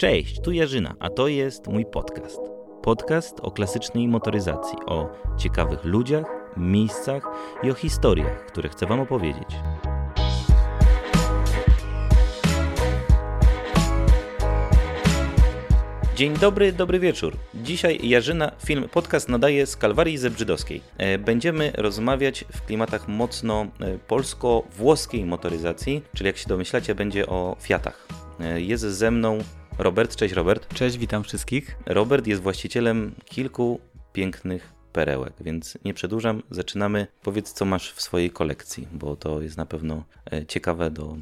Cześć, tu Jarzyna, a to jest mój podcast. Podcast o klasycznej motoryzacji, o ciekawych ludziach, miejscach i o historiach, które chcę Wam opowiedzieć. Dzień dobry, dobry wieczór. Dzisiaj Jarzyna film podcast nadaje z Kalwarii Zebrzydowskiej. E, Będziemy rozmawiać w klimatach mocno e, polsko-włoskiej motoryzacji, czyli jak się domyślacie, będzie o Fiatach. E, Jest ze mną Robert. Cześć Robert. Cześć, witam wszystkich. Robert jest właścicielem kilku pięknych perełek, więc nie przedłużam. Zaczynamy. Powiedz, co masz w swojej kolekcji, bo to jest na pewno e, ciekawe do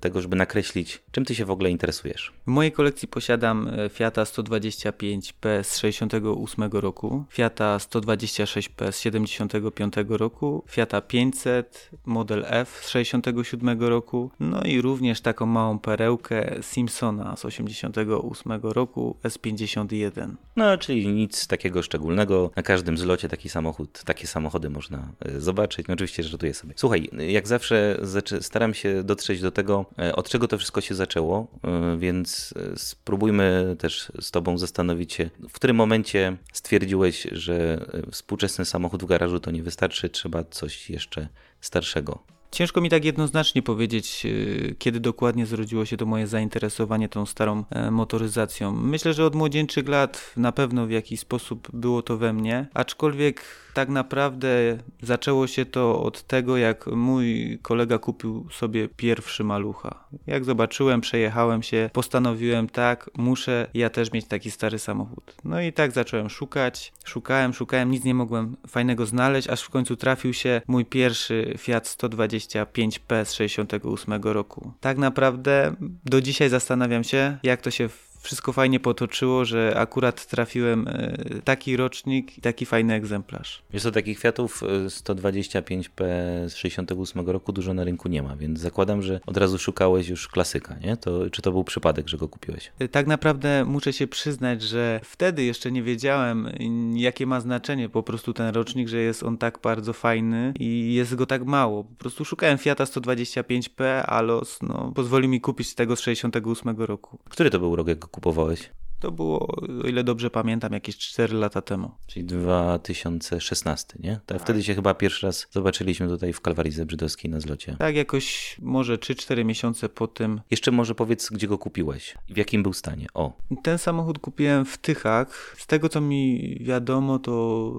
tego, żeby nakreślić, czym ty się w ogóle interesujesz. W mojej kolekcji posiadam e, Fiata 125P z 68 roku, Fiata 126P z 75 roku, Fiata 500 model F z 67 roku, no i również taką małą perełkę Simpsona z 88 roku S51. No, czyli nic takiego szczególnego. Na każdym zlocie taki samochód, takie samochody można e, zobaczyć. No, oczywiście żartuję sobie. Słuchaj, jak zawsze staram się dotrzeć do tego, e, od czego to wszystko się zaczęło, e, więc e, spróbujmy też z tobą zastanowić się, w którym momencie stwierdziłeś, że współczesny samochód w garażu to nie wystarczy, trzeba coś jeszcze starszego. Ciężko mi tak jednoznacznie powiedzieć, yy, kiedy dokładnie zrodziło się to moje zainteresowanie tą starą e, motoryzacją. Myślę, że od młodzieńczych lat na pewno w jakiś sposób było to we mnie, aczkolwiek tak naprawdę zaczęło się to od tego, jak mój kolega kupił sobie pierwszy malucha. Jak zobaczyłem, przejechałem się, postanowiłem tak, muszę ja też mieć taki stary samochód. No i tak zacząłem szukać, szukałem, szukałem, nic nie mogłem fajnego znaleźć, aż w końcu trafił się mój pierwszy Fiat 125P z 68 roku. Tak naprawdę do dzisiaj zastanawiam się, jak to się wszystko fajnie potoczyło, że akurat trafiłem e, taki rocznik i taki fajny egzemplarz. Wiesz co, takich Fiatów y, 125P z 68 roku dużo na rynku nie ma, więc zakładam, że od razu szukałeś już klasyka, nie? To, czy to był przypadek, że go kupiłeś? Tak naprawdę muszę się przyznać, że wtedy jeszcze nie wiedziałem, jakie ma znaczenie po prostu ten rocznik, że jest on tak bardzo fajny i jest go tak mało. Po prostu szukałem Fiata 125P, a los no, pozwolił mi kupić tego z 68 roku. Który to był rok, jak kupowałeś? To było, o ile dobrze pamiętam, jakieś 4 lata temu. Czyli 2016, nie? Tak, wtedy się chyba pierwszy raz zobaczyliśmy tutaj w Kalwarii Zebrzydowskiej na zlocie. Tak, jakoś może 3-4 miesiące po tym. Jeszcze może powiedz, gdzie go kupiłeś i w jakim był stanie. O, Ten samochód kupiłem w Tychach. Z tego co mi wiadomo, to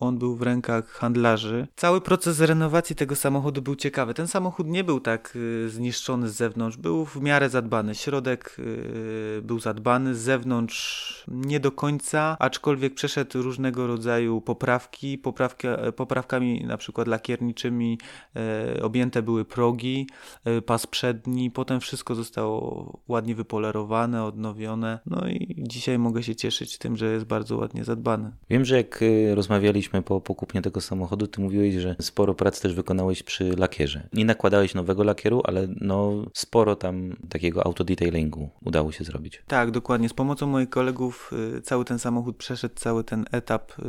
on był w rękach handlarzy. Cały proces renowacji tego samochodu był ciekawy. Ten samochód nie był tak y, zniszczony z zewnątrz, był w miarę zadbany. Środek y, był zadbany, z zewnątrz nie do końca, aczkolwiek przeszedł różnego rodzaju poprawki. Poprawki poprawkami na przykład lakierniczymi e, objęte były progi, e, pas przedni, potem wszystko zostało ładnie wypolerowane, odnowione. No i dzisiaj mogę się cieszyć tym, że jest bardzo ładnie zadbany. wiem, że jak y, rozmawialiśmy po, po kupnie tego samochodu, ty mówiłeś, że sporo prac też wykonałeś przy lakierze. Nie nakładałeś nowego lakieru, ale no sporo tam takiego autodetailingu udało się zrobić. Tak, dokładnie. Z pomocą moich kolegów y, cały ten samochód przeszedł cały ten etap y,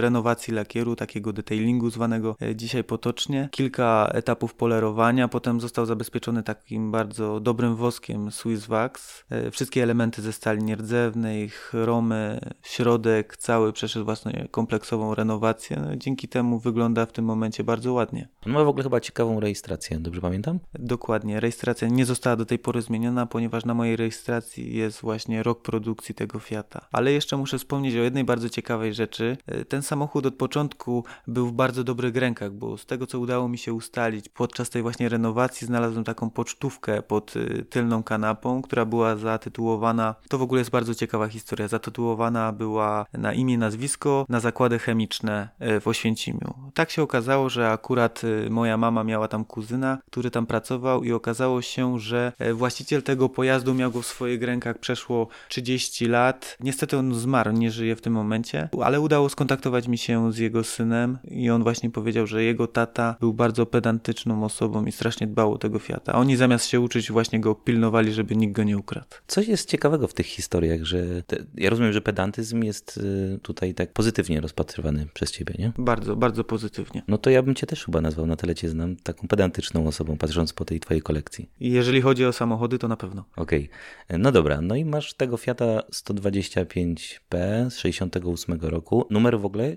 renowacji lakieru, takiego detailingu zwanego y, dzisiaj potocznie. Kilka etapów polerowania, potem został zabezpieczony takim bardzo dobrym woskiem Swiss Wax. Y, Wszystkie elementy ze stali nierdzewnej, chromy, środek, cały przeszedł właśnie kompleksową renowację. No, dzięki temu wygląda w tym momencie bardzo ładnie. On ma w ogóle chyba ciekawą rejestrację, dobrze pamiętam? Dokładnie. Rejestracja nie została do tej pory zmieniona, ponieważ na mojej rejestracji jest właśnie rok produkcji tego Fiata. Ale jeszcze muszę wspomnieć o jednej bardzo ciekawej rzeczy. E, Ten samochód od początku był w bardzo dobrych rękach, bo z tego co udało mi się ustalić, podczas tej właśnie renowacji znalazłem taką pocztówkę pod y, tylną kanapą, która była zatytułowana, to w ogóle jest bardzo ciekawa historia, zatytułowana była na imię, nazwisko, na zakłady chemiczne e, w Oświęcimiu. Tak się okazało, że akurat moja mama miała tam kuzyna, który tam pracował i okazało się, że e, właściciel tego pojazdu miał go w swoich rękach przeszło 30 lat Niestety on zmarł, nie żyje w tym momencie, ale udało skontaktować mi się z jego synem i on właśnie powiedział, że jego tata był bardzo pedantyczną osobą i strasznie dbał o tego Fiata. Oni zamiast się uczyć właśnie go pilnowali, żeby nikt go nie ukradł. Coś jest ciekawego w tych historiach, że te, ja rozumiem, że pedantyzm jest y, tutaj tak pozytywnie rozpatrywany przez ciebie, nie? Bardzo, bardzo pozytywnie. No to ja bym cię też chyba nazwał, na tyle cię znam, taką pedantyczną osobą, patrząc po tej twojej kolekcji. Jeżeli chodzi o samochody, to na pewno. Okej, okay. no dobra, no i masz tego Fiata 125P z 68 roku. Numer w ogóle,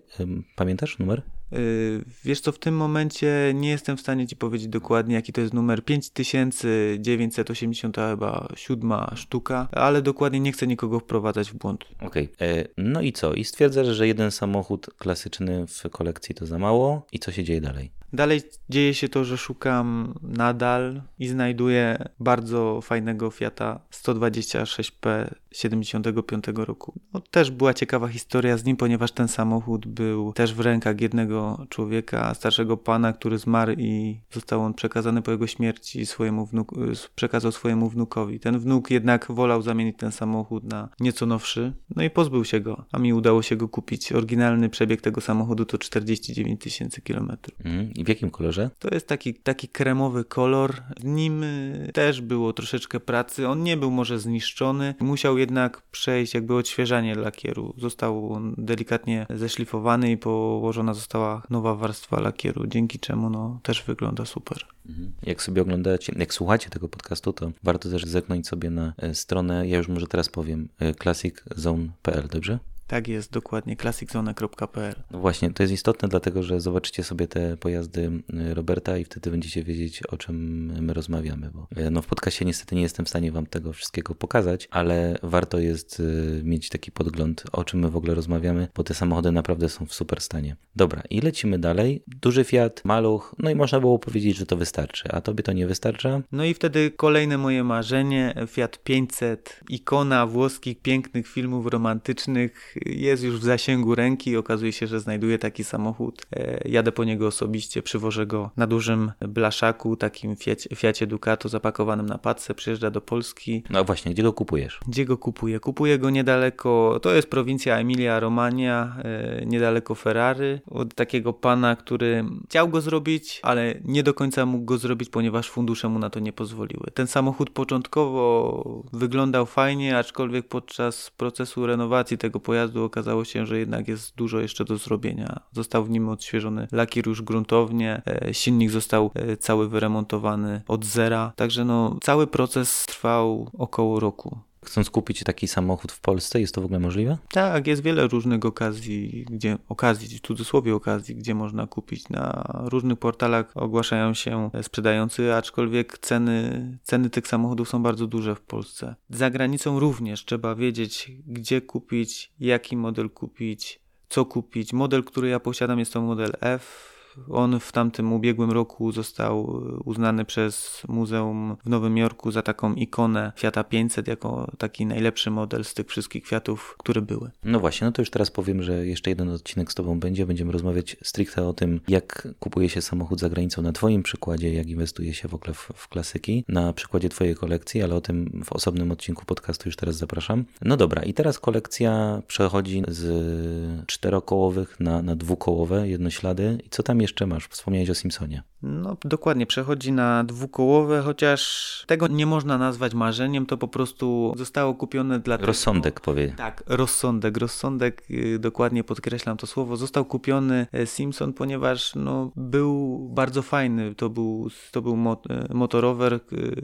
pamiętasz numer? Yy, wiesz co, w tym momencie nie jestem w stanie ci powiedzieć dokładnie, jaki to jest numer 5980 chyba siódma sztuka, ale dokładnie nie chcę nikogo wprowadzać w błąd. Okej, okay. E, no i co? I stwierdzasz, że jeden samochód klasyczny w kolekcji to za mało i co się dzieje dalej? Dalej dzieje się to, że szukam nadal i znajduję bardzo fajnego Fiata 126P 75 roku. No, też była ciekawa historia z nim, ponieważ ten samochód był też w rękach jednego człowieka, starszego pana, który zmarł i został on przekazany po jego śmierci swojemu wnuku, przekazał swojemu wnukowi. Ten wnuk jednak wolał zamienić ten samochód na nieco nowszy, no i pozbył się go, a mi udało się go kupić. Oryginalny przebieg tego samochodu to 49 tysięcy kilometrów. Mm, I w jakim kolorze? To jest taki, taki kremowy kolor. W nim y, też było troszeczkę pracy. On nie był może zniszczony. Musiał jednak przejść jakby odświeżanie lakieru. Został on delikatnie zeszlifowany i położona została nowa warstwa lakieru, dzięki czemu no, też wygląda super. Mhm. Jak sobie oglądacie, jak słuchacie tego podcastu, to warto też zerknąć sobie na e, stronę, ja już może teraz powiem, e, classiczone.pl, dobrze? Tak jest, dokładnie, classiczone.pl. No właśnie, to jest istotne, dlatego że zobaczycie sobie te pojazdy y, Roberta i wtedy będziecie wiedzieć, o czym my rozmawiamy, bo y, no w podcastie niestety nie jestem w stanie wam tego wszystkiego pokazać, ale warto jest y, mieć taki podgląd, o czym my w ogóle rozmawiamy, bo te samochody naprawdę są w super stanie. Dobra, i lecimy dalej. Duży Fiat, maluch, no i można było powiedzieć, że to wystarczy, a tobie to nie wystarcza? No i wtedy kolejne moje marzenie, Fiat 500, ikona włoskich pięknych filmów romantycznych, jest już w zasięgu ręki. Okazuje się, że znajduje taki samochód. E, jadę po niego osobiście, przywożę go na dużym blaszaku, takim Fiacie, Fiacie Ducato zapakowanym na paczce, przyjeżdża do Polski. No właśnie, gdzie go kupujesz? Gdzie go kupuję? Kupuję go niedaleko, to jest prowincja Emilia-Romagna, e, niedaleko Ferrary, od takiego pana, który chciał go zrobić, ale nie do końca mógł go zrobić, ponieważ fundusze mu na to nie pozwoliły. Ten samochód początkowo wyglądał fajnie, aczkolwiek podczas procesu renowacji tego pojazdu pojazdu okazało się, że jednak jest dużo jeszcze do zrobienia. Został w nim odświeżony lakier już gruntownie, e, silnik został e, cały wyremontowany od zera, także no cały proces trwał około roku. Chcąc kupić taki samochód w Polsce, jest to w ogóle możliwe? Tak, jest wiele różnych okazji, gdzie okazji, w cudzysłowie okazji, gdzie można kupić. Na różnych portalach ogłaszają się sprzedający, aczkolwiek ceny, ceny tych samochodów są bardzo duże w Polsce. Za granicą również trzeba wiedzieć, gdzie kupić, jaki model kupić, co kupić. Model, który ja posiadam, jest to model F on w tamtym ubiegłym roku został uznany przez Muzeum w Nowym Jorku za taką ikonę Fiata 500 jako taki najlepszy model z tych wszystkich Fiatów, które były. No właśnie, no to już teraz powiem, że jeszcze jeden odcinek z Tobą będzie. Będziemy rozmawiać stricte o tym, jak kupuje się samochód za granicą na Twoim przykładzie, jak inwestuje się w ogóle w, w klasyki, na przykładzie Twojej kolekcji, ale o tym w osobnym odcinku podcastu już teraz zapraszam. No dobra, i teraz kolekcja przechodzi z czterokołowych na, na dwukołowe jednoślady. I co tam jeszcze masz? Wspomniałeś o Simpsonie. No dokładnie, przechodzi na dwukołowe, chociaż tego nie można nazwać marzeniem, to po prostu zostało kupione dla Rozsądek powie. Tak, rozsądek, rozsądek, yy, dokładnie podkreślam to słowo. Został kupiony e, Simpson, ponieważ no, był bardzo fajny. To był, to był mot e, motorower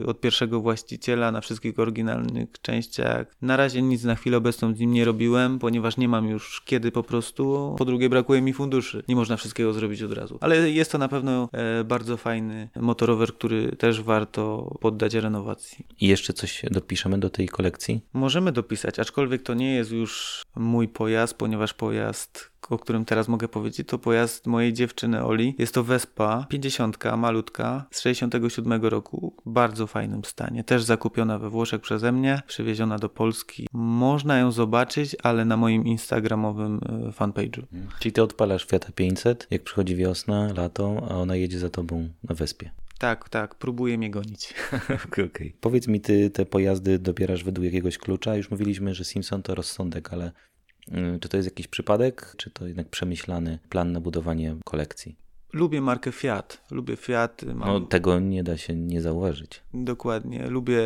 od pierwszego właściciela na wszystkich oryginalnych częściach. Na razie nic na chwilę obecną z nim nie robiłem, ponieważ nie mam już kiedy po prostu. Po drugie brakuje mi funduszy. Nie można wszystkiego zrobić od razu. Ale jest to na pewno e, bardzo fajny motorower, który też warto poddać renowacji. I jeszcze coś dopiszemy do tej kolekcji? Możemy dopisać, aczkolwiek to nie jest już mój pojazd, ponieważ pojazd o którym teraz mogę powiedzieć, to pojazd mojej dziewczyny Oli. Jest to Vespa 50, malutka, z 67 roku, w bardzo fajnym stanie. Też zakupiona we Włoszech przeze mnie, przywieziona do Polski. Można ją zobaczyć, ale na moim instagramowym e, fanpage'u. Czyli ty odpalasz Fiata 500, jak przychodzi wiosna, lato, a ona jedzie za tobą na Wespie. Tak, tak, próbuję mnie gonić. Okej. Okay. Powiedz mi, ty te pojazdy dobierasz według jakiegoś klucza? Już mówiliśmy, że Simpson to rozsądek, ale czy to jest jakiś przypadek, czy to jednak przemyślany plan na budowanie kolekcji? Lubię markę Fiat. Lubię Fiat. Mam... No tego nie da się nie zauważyć. Dokładnie. Lubię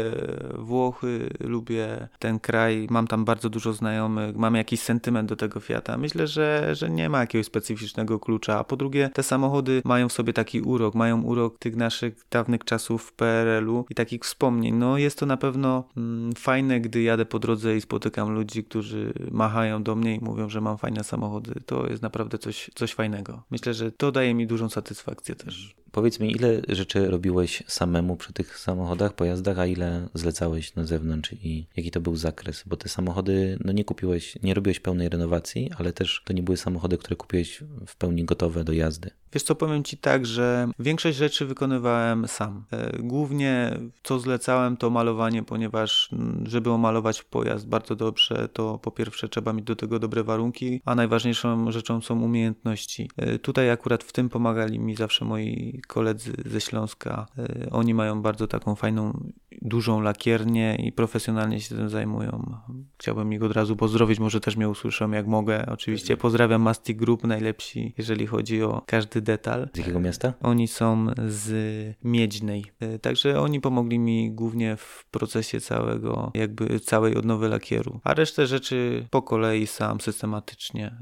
Włochy, lubię ten kraj. Mam tam bardzo dużo znajomych. Mam jakiś sentyment do tego Fiata. Myślę, że, że nie ma jakiegoś specyficznego klucza. A po drugie, te samochody mają w sobie taki urok. Mają urok tych naszych dawnych czasów w PRL-u i takich wspomnień. No jest to na pewno mm, fajne, gdy jadę po drodze i spotykam ludzi, którzy machają do mnie i mówią, że mam fajne samochody. To jest naprawdę coś, coś fajnego. Myślę, że to daje mi dużo dużą satysfakcję też. Powiedz mi, ile rzeczy robiłeś samemu przy tych samochodach, pojazdach, a ile zlecałeś na zewnątrz i jaki to był zakres? Bo te samochody, no nie kupiłeś, nie robiłeś pełnej renowacji, ale też to nie były samochody, które kupiłeś w pełni gotowe do jazdy. Wiesz co, powiem Ci tak, że większość rzeczy wykonywałem sam. E, głównie co zlecałem to malowanie, ponieważ żeby omalować pojazd bardzo dobrze, to po pierwsze trzeba mieć do tego dobre warunki, a najważniejszą rzeczą są umiejętności. E, tutaj akurat w tym pomagali mi zawsze moi koledzy ze Śląska. E, oni mają bardzo taką fajną, dużą lakiernię i profesjonalnie się tym zajmują. Chciałbym ich od razu pozdrowić, może też mnie usłyszą jak mogę. Oczywiście pozdrawiam Mastic Group, najlepsi, jeżeli chodzi o każdy detal. Z jakiego miasta? Oni są z Miedźnej. E, także oni pomogli mi głównie w procesie całego, jakby całej odnowy lakieru. A resztę rzeczy po kolei sam systematycznie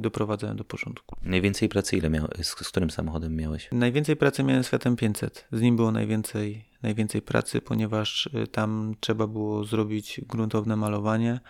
doprowadzałem do porządku. Najwięcej pracy ile miałeś? Z, z którym samochodem miałeś? Najwięcej pracy miałem z Fiatem 500. Z nim było najwięcej, najwięcej pracy, ponieważ y, tam trzeba było zrobić gruntowne malowanie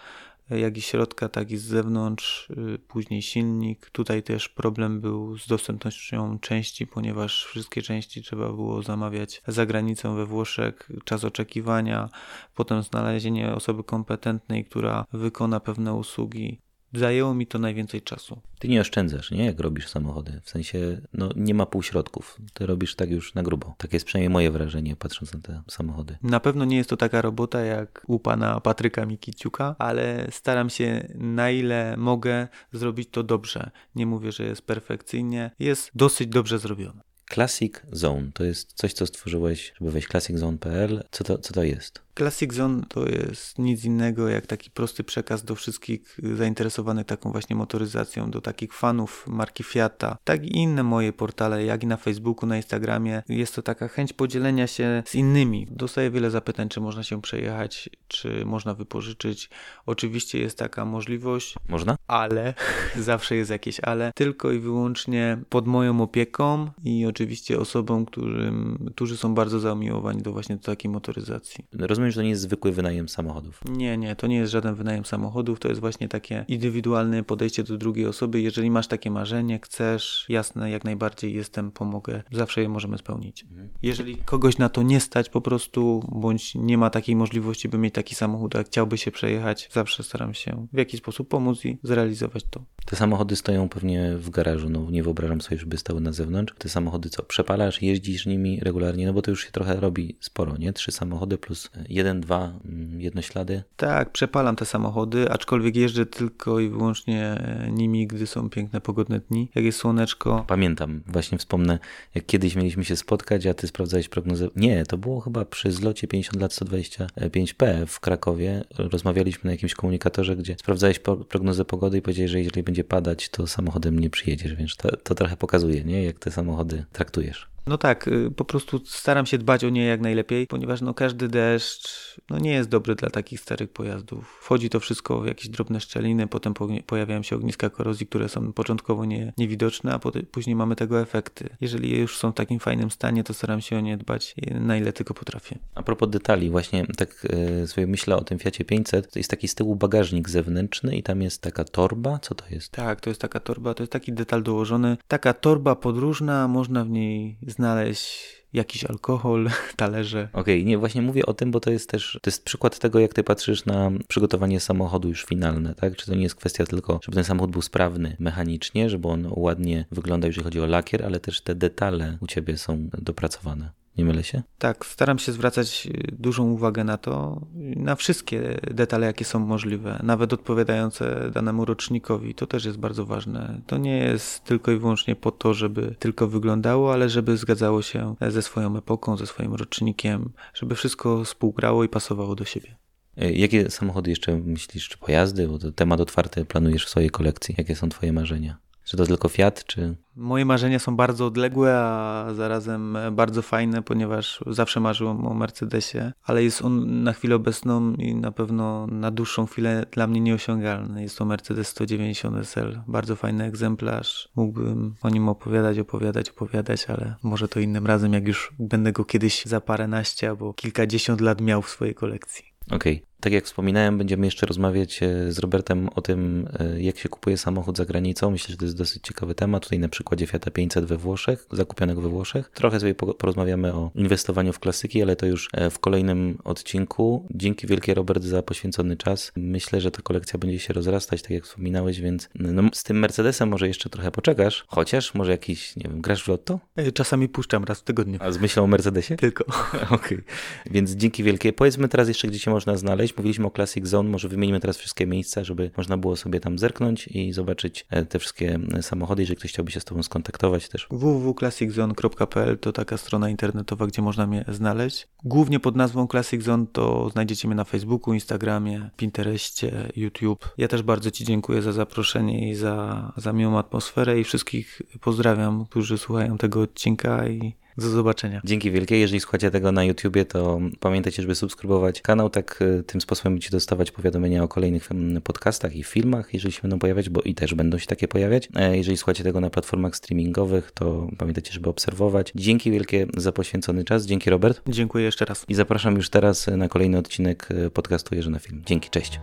jak i środka, tak i z zewnątrz, y, później silnik. Tutaj też problem był z dostępnością części, ponieważ wszystkie części trzeba było zamawiać za granicą we Włoszech, czas oczekiwania, potem znalezienie osoby kompetentnej, która wykona pewne usługi zajęło mi to najwięcej czasu. Ty nie oszczędzasz, nie? Jak robisz samochody. W sensie, no nie ma półśrodków. Ty robisz tak już na grubo. Tak jest przynajmniej moje wrażenie, patrząc na te samochody. Na pewno nie jest to taka robota jak u pana Patryka Mikiciuka, ale staram się na ile mogę zrobić to dobrze. Nie mówię, że jest perfekcyjnie. Jest dosyć dobrze zrobione. Classic Zone to jest coś, co stworzyłeś, żeby wejść classiczone.pl. Co to, co to jest? Classic Zone to jest nic innego jak taki prosty przekaz do wszystkich zainteresowanych taką właśnie motoryzacją, do takich fanów marki Fiata, tak i inne moje portale, jak i na Facebooku, na Instagramie. Jest to taka chęć podzielenia się z innymi. Dostaję wiele zapytań, czy można się przejechać, czy można wypożyczyć. Oczywiście jest taka możliwość. Można? Ale, zawsze jest jakieś ale, tylko i wyłącznie pod moją opieką i oczywiście osobom, którym, którzy są bardzo zamiłowani do właśnie do takiej motoryzacji. Rozumiem, rozumiem, że to nie jest zwykły wynajem samochodów. Nie, nie, to nie jest żaden wynajem samochodów, to jest właśnie takie indywidualne podejście do drugiej osoby. Jeżeli masz takie marzenie, chcesz, jasne, jak najbardziej jestem, pomogę, zawsze je możemy spełnić. Mhm. Jeżeli kogoś na to nie stać po prostu, bądź nie ma takiej możliwości, by mieć taki samochód, a chciałby się przejechać, zawsze staram się w jakiś sposób pomóc i zrealizować to. Te samochody stoją pewnie w garażu, no nie wyobrażam sobie, żeby stały na zewnątrz. Te samochody co, przepalasz, jeździsz nimi regularnie, no bo to już się trochę robi sporo, nie? Trzy samochody plus jeden, dwa mm, jednoślady? Tak, przepalam te samochody, aczkolwiek jeżdżę tylko i wyłącznie e, nimi, gdy są piękne, pogodne dni. Jak jest słoneczko. Pamiętam, właśnie wspomnę, jak kiedyś mieliśmy się spotkać, a ty sprawdzałeś prognozę. Nie, to było chyba przy zlocie 50 lat 125P w Krakowie. Rozmawialiśmy na jakimś komunikatorze, gdzie sprawdzałeś prognozę pogody i powiedziałeś, że jeżeli będzie padać, to samochodem nie przyjedziesz, więc to, to trochę pokazuje, nie? jak te samochody traktujesz. No tak, y, po prostu staram się dbać o nie jak najlepiej, ponieważ no każdy deszcz no nie jest dobry dla takich starych pojazdów. Wchodzi to wszystko w jakieś drobne szczeliny, potem pojawiają się ogniska korozji, które są początkowo nie, niewidoczne, a później mamy tego efekty. Jeżeli już są w takim fajnym stanie, to staram się o nie dbać na ile tylko potrafię. A propos detali, właśnie tak yy, sobie myślę o tym Fiacie 500, to jest taki z tyłu bagażnik zewnętrzny i tam jest taka torba, co to jest? Tak, to jest taka torba, to jest taki detal dołożony, taka torba podróżna, można w niej znaleźć jakiś alkohol, talerze. Okej, okay, nie, właśnie mówię o tym, bo to jest też, to jest przykład tego, jak ty patrzysz na przygotowanie samochodu już finalne, tak? Czy to nie jest kwestia tylko, żeby ten samochód był sprawny mechanicznie, żeby on ładnie wyglądał, jeżeli chodzi o lakier, ale też te detale u ciebie są dopracowane. Nie mylę się? Tak, staram się zwracać y, dużą uwagę na to, na wszystkie detale, jakie są możliwe, nawet odpowiadające danemu rocznikowi. To też jest bardzo ważne. To nie jest tylko i wyłącznie po to, żeby tylko wyglądało, ale żeby zgadzało się ze swoją epoką, ze swoim rocznikiem, żeby wszystko współgrało i pasowało do siebie. E, Jakie samochody jeszcze myślisz, czy pojazdy? Bo to temat otwarty planujesz w swojej kolekcji. Jakie są twoje marzenia? Czy to tylko Fiat, czy... Moje marzenia są bardzo odległe, a zarazem bardzo fajne, ponieważ zawsze marzyłem o Mercedesie, ale jest on na chwilę obecną i na pewno na dłuższą chwilę dla mnie nieosiągalny. Jest to Mercedes 190 SL. Bardzo fajny egzemplarz. Mógłbym o nim opowiadać, opowiadać, opowiadać, ale może to innym razem, jak już będę go kiedyś za paręnaście albo kilkadziesiąt lat miał w swojej kolekcji. Okej. Okay. Tak jak wspominałem, będziemy jeszcze rozmawiać e, z Robertem o tym, e, jak się kupuje samochód za granicą. Myślę, że to jest dosyć ciekawy temat. Tutaj na przykładzie Fiata 500 we Włoszech, zakupionego we Włoszech. Trochę sobie porozmawiamy o inwestowaniu w klasyki, ale to już e, w kolejnym odcinku. Dzięki wielkie Robert za poświęcony czas. Myślę, że ta kolekcja będzie się rozrastać, tak jak wspominałeś, więc no, z tym Mercedesem może jeszcze trochę poczekasz, chociaż może jakiś, nie wiem, grasz w lotto? Czasami puszczam raz w tygodniu. A z myślą o Mercedesie? Tylko. Okej. Okay. Więc dzięki wielkie. Powiedzmy teraz jeszcze, gdzie się można znaleźć. Mówiliśmy o Classic Zone, może wymienimy teraz wszystkie miejsca, żeby można było sobie tam zerknąć i zobaczyć e, te wszystkie e, samochody, jeżeli ktoś chciałby się z Tobą skontaktować też. www.classiczone.pl to taka strona internetowa, gdzie można mnie znaleźć. Głównie pod nazwą Classic Zone to znajdziecie mnie na Facebooku, Instagramie, Pinterestie, YouTube. Ja też bardzo Ci dziękuję za zaproszenie i za, za miłą atmosferę i wszystkich pozdrawiam, którzy słuchają tego odcinka i do zobaczenia. Dzięki wielkie. Jeżeli słuchacie tego na YouTubie, to pamiętajcie, żeby subskrybować kanał. Tak e, tym sposobem będziecie dostawać powiadomienia o kolejnych podcastach i filmach, jeżeli się będą pojawiać, bo i też będą się takie pojawiać. E, jeżeli słuchacie tego na platformach streamingowych, to pamiętajcie, żeby obserwować. Dzięki wielkie za poświęcony czas. Dzięki Robert. Dziękuję jeszcze raz. I zapraszam już teraz na kolejny odcinek e, podcastu Jerzy na Film. Dzięki, cześć.